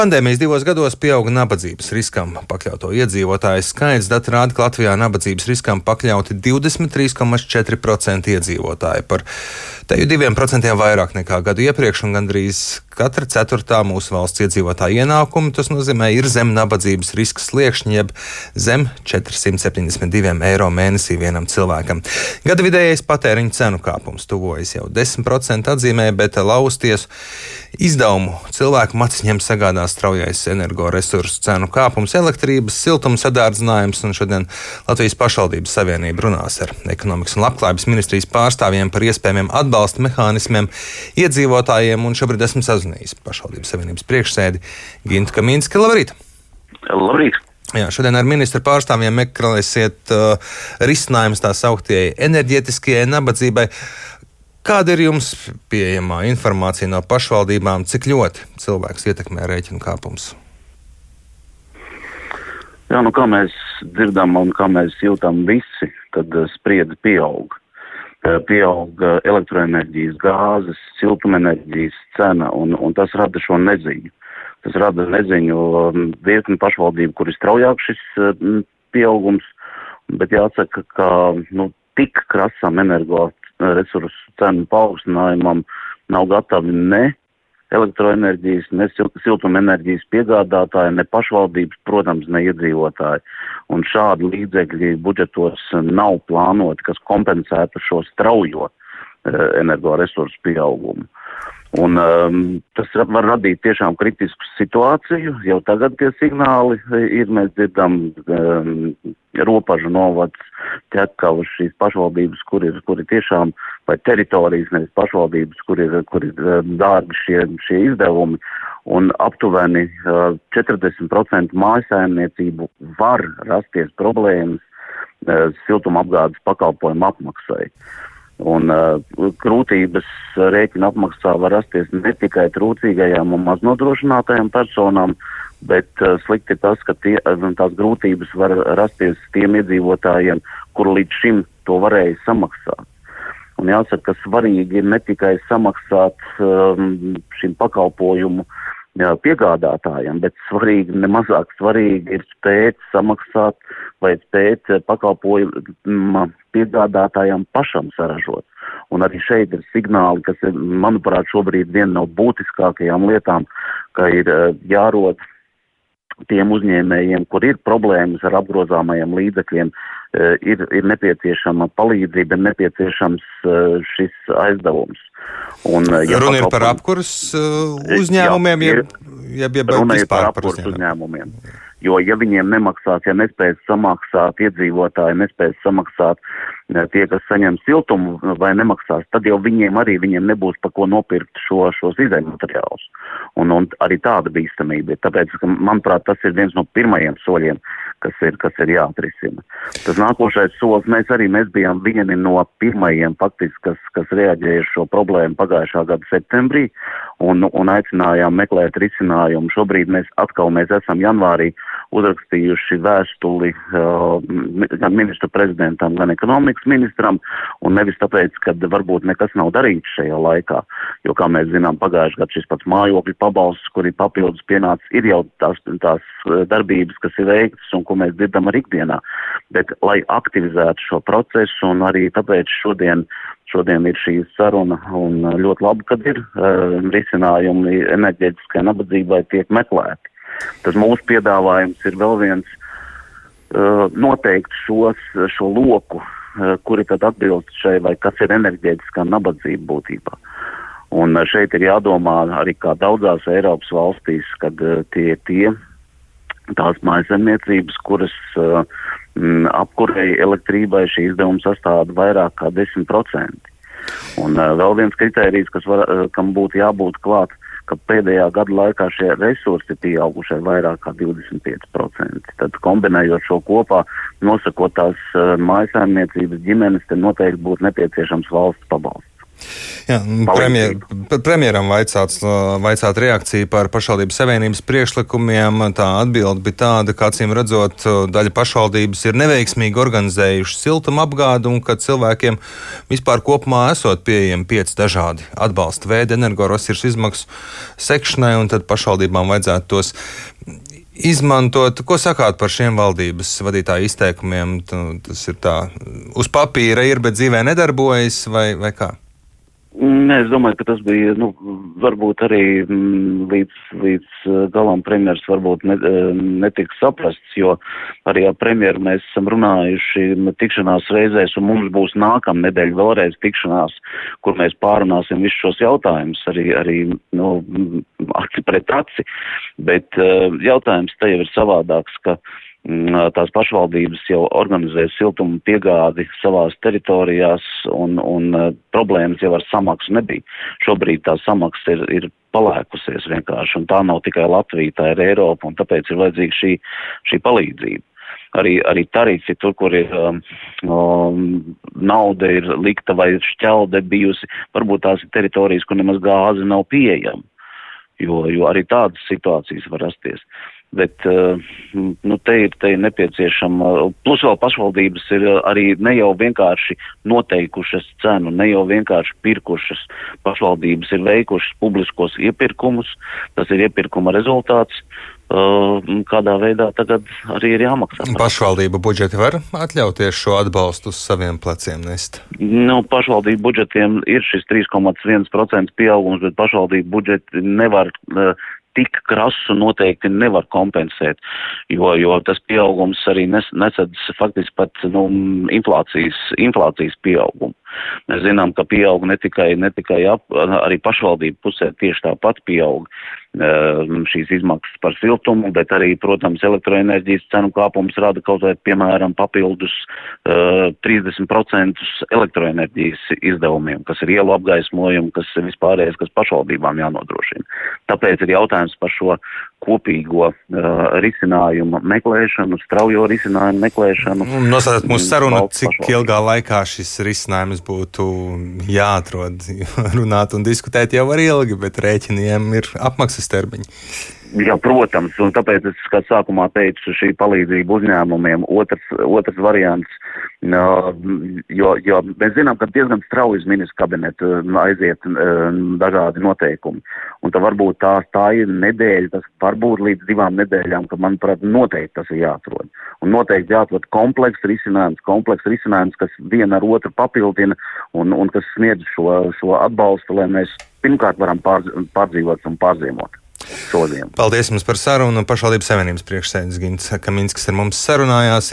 Pandēmijas divos gados pieauga nabadzības riskam pakļauto iedzīvotāju skaits. Dati rāda, ka Latvijā nabadzības riskam pakļauti 23,4% iedzīvotāji. Par teju 2% vairāk nekā gadu iepriekš, un gandrīz katra ceturtā mūsu valsts iedzīvotāja ienākuma. Tas nozīmē, ir zem nabadzības riska sliekšņa, jeb zem 472 eiro mēnesī vienam cilvēkam. Gada vidējais patēriņa cenu kāpums tuvojas jau 10% atzīmē, bet lausties izdevumu cilvēku macis ņem sagādās straujais energoresursu cenu kāpums, elektrības, siltuma sadārdzinājums, un šodien Latvijas pašvaldības savienība runās ar ekonomikas un labklājības ministrijas pārstāvjiem par iespējamiem atbalsta mehānismiem iedzīvotājiem, un šobrīd esmu sazvanījis pašvaldības savienības priekšsēdi Gintu Kaminski. Labrīt! Labrīt! Jā, šodien ar ministru pārstāvjiem meklēsiet uh, risinājumus tā sauktajai enerģētiskajai nabadzībai. Kāda ir jums pieejamā informācija no pašvaldībām, cik ļoti cilvēks ietekmē rēķinu kāpums? Jā, nu kā mēs dzirdam un kā mēs jūtam visi, tad eh, spriedzi pieaug. Eh, pieaug elektroenerģijas, gāzes, siltumenerģijas cena, un, un tas rada šo neziņu. Tas rada neziņu um, virkni pašvaldību, kur ir straujāk šis um, pieaugums, bet jāsaka, ka nu, tik krasam energo resursu cenu paaugstinājumam nav gatavi ne elektroenerģijas, ne siltumenerģijas piegādātāji, ne pašvaldības, protams, ne iedzīvotāji. Un šādi līdzekļi budžetos nav plānoti, kas kompensētu šo straujo eh, energoresursu pieaugumu. Un, um, tas var radīt tiešām kritisku situāciju. Jau tagad tie signāli ir. Mēs dzirdam um, ropažu novads, ķekavas šīs pašvaldības, kur ir, kur ir tiešām, vai teritorijas, nevis pašvaldības, kur ir, kur ir um, dārgi šie, šie izdevumi. Un aptuveni uh, 40% mājasēmniecību var rasties problēmas uh, siltumapgādes pakalpojumu apmaksai. Un uh, grūtības rēķina apmaksā var rasties ne tikai trūcīgajām un maznodrošinātajām personām, bet uh, slikti tas, ka tie, tās grūtības var rasties tiem iedzīvotājiem, kur līdz šim to varēja samaksāt. Un jāsaka, ka svarīgi ir ne tikai samaksāt um, šim pakalpojumu jā, piegādātājiem, bet svarīgi, nemazāk svarīgi ir spēt samaksāt vai spēt pakalpojumu piegādātājiem pašam saražot. Un arī šeit ir signāli, kas ir, manuprāt, šobrīd viena no būtiskākajām lietām, ka ir eh, jārod tiem uzņēmējiem, kur ir problēmas ar apgrozāmajiem līdzekļiem, eh, ir, ir nepieciešama palīdzība, ir nepieciešams eh, šis aizdevums. Un, ja Runa ir par apkurss uzņēmumiem, jeb, jeb, jeb runa ir par apkurss uzņēmumiem. uzņēmumiem. Jo, ja viņiem nemaksās, ja nespēs samaksāt iedzīvotāji, nespēs samaksāt eh, tie, kas saņem siltumu vai nemaksās, tad jau viņiem arī viņiem nebūs pa ko nopirkt šo, šos izējumu materiālus. Un, un arī tāda bīstamība ir. Tāpēc, ka, manuprāt, tas ir viens no pirmajiem soļiem, kas ir, kas ir jāatrisina. Tas nākošais solis, mēs arī mēs bijām vieni no pirmajiem faktiski, kas, kas reaģēja šo problēmu pagājušā gada septembrī un, un aicinājām meklēt risinājumu. Šobrīd mēs atkal mēs esam janvārī uzrakstījuši vēstuli uh, gan ministru prezidentam, gan ekonomikas ministram, un nevis tāpēc, ka varbūt nekas nav darīts šajā laikā, jo, kā mēs zinām, pagājušajā gadā šis pats mājokļu pabalsts, kur ir papildus pienācis, ir jau tās, tās uh, darbības, kas ir veiktas un ko mēs dzirdam ar ikdienā, bet lai aktivizētu šo procesu un arī tāpēc šodien Šodien ir šī saruna un ļoti labi, kad ir uh, risinājumi enerģētiskai nabadzībai tiek meklēti. Tas mūsu piedāvājums ir vēl viens uh, noteikt šos, šo loku, uh, kuri tad atbilst šai, vai kas ir enerģētiskā nabadzība būtībā. Un uh, šeit ir jādomā arī kā daudzās Eiropas valstīs, kad uh, tie ir tie tās mājasemniecības, kuras uh, m, apkurēji elektrībai šī izdevuma sastāda vairāk kā 10%. Un uh, vēl viens kriterijs, kas var, uh, kam būtu jābūt klāt, ka pēdējā gada laikā šie resursi pieauguši ar vairāk kā 25%. Tad kombinējot šo kopā, nosakot tās uh, mājasēmniecības ģimenes, te noteikti būtu nepieciešams valsts pabalsts. Jā, premjer, premjeram vaicāts, vaicāt reakciju par pašvaldības savienības priekšlikumiem. Tā atbilde bija tāda, ka acīm redzot, daļa pašvaldības ir neveiksmīgi organizējuši siltuma apgādu un ka cilvēkiem vispār kopumā esot pieejami pieci dažādi atbalsta veidi energoresursu izmaksu sekšanai, un tad pašvaldībām vajadzētu tos izmantot. Ko sakāt par šiem valdības vadītāju izteikumiem? Tas ir tā, uz papīra ir, bet dzīvē nedarbojas vai, vai kā? Nē, es domāju, ka tas bija, nu, varbūt arī mm, līdz, līdz galam premjeras varbūt ne, netika saprasts, jo arī ar premjeru mēs esam runājuši tikšanās reizēs, un mums būs nākamā nedēļa vēlreiz tikšanās, kur mēs pārunāsim visus šos jautājumus, arī, arī, nu, aci pret aci, bet jautājums te jau ir savādāks, ka uh, tās pašvaldības jau organizē siltumu piegādi savās teritorijās un, un problēmas jau ar samaksu nebija. Šobrīd tā samaksa ir, ir palēkusies vienkārši, un tā nav tikai Latvija, tā ir Eiropa, un tāpēc ir vajadzīga šī, šī palīdzība. Arī, arī tarifi tur, kur ir um, nauda ir likta vai šķelde bijusi, varbūt tās ir teritorijas, kur nemaz gāze nav pieejama, jo, jo arī tādas situācijas var rasties. Uh, Bet eh, nu, te, ir, te ir nepieciešama, plus vēl pašvaldības ir eh, arī ne jau vienkārši noteikušas cenu, ne jau vienkārši pirkušas. Pašvaldības ir veikušas publiskos iepirkumus, tas ir iepirkuma rezultāts, eh, kādā veidā tagad arī ir jāmaksā. Pašvaldība budžeti var atļauties šo atbalstu uz saviem pleciem nest? Nu, pašvaldību budžetiem ir šis 3,1% pieaugums, bet pašvaldību budžeti nevar tik krasu noteikti nevar kompensēt, jo, jo tas pieaugums arī nes, nesadz faktiski pat nu, inflācijas, inflācijas pieaugumu. Mēs zinām, ka pieaug ne tikai, ne tikai ap, arī pašvaldību pusē tieši tāpat pieaug šīs izmaksas par siltumu, bet arī, protams, elektroenerģijas cenu kāpums rada kaut vai, piemēram, papildus uh, 30% elektroenerģijas izdevumiem, kas ir ielu apgaismojumu, kas ir vispārējais, kas pašvaldībām jānodrošina. Tāpēc ir jautājums par šo kopīgo uh, risinājumu meklēšanu, straujo risinājumu meklēšanu. Nosauciet mūsu sarunu, cik ilgā laikā šis risinājums būtu jāatrod. Runāt un diskutēt jau var ilgi, bet rēķiniem ir apmaksas termiņi. Jā, protams, un tāpēc es kā sākumā teicu, šī palīdzība uzņēmumiem, otrs, otrs variants, jo, jo mēs zinām, ka diezgan strauji uz ministru kabinetu aiziet dažādi noteikumi. Un tā varbūt tā, tā ir nedēļa, tas varbūt līdz divām nedēļām, ka, manuprāt, noteikti tas ir jāatrod. Un noteikti jāatrod komplekss risinājums, komplekss risinājums, kas viena ar otru papildina un, un kas sniedz šo, šo atbalstu, lai mēs pirmkārt varam pār, pārdzīvot un pārziemot sodiem. Paldies jums par sarunu. Pašvaldības savienības priekšsēdētājs Gins Kaminskis ar mums sarunājās.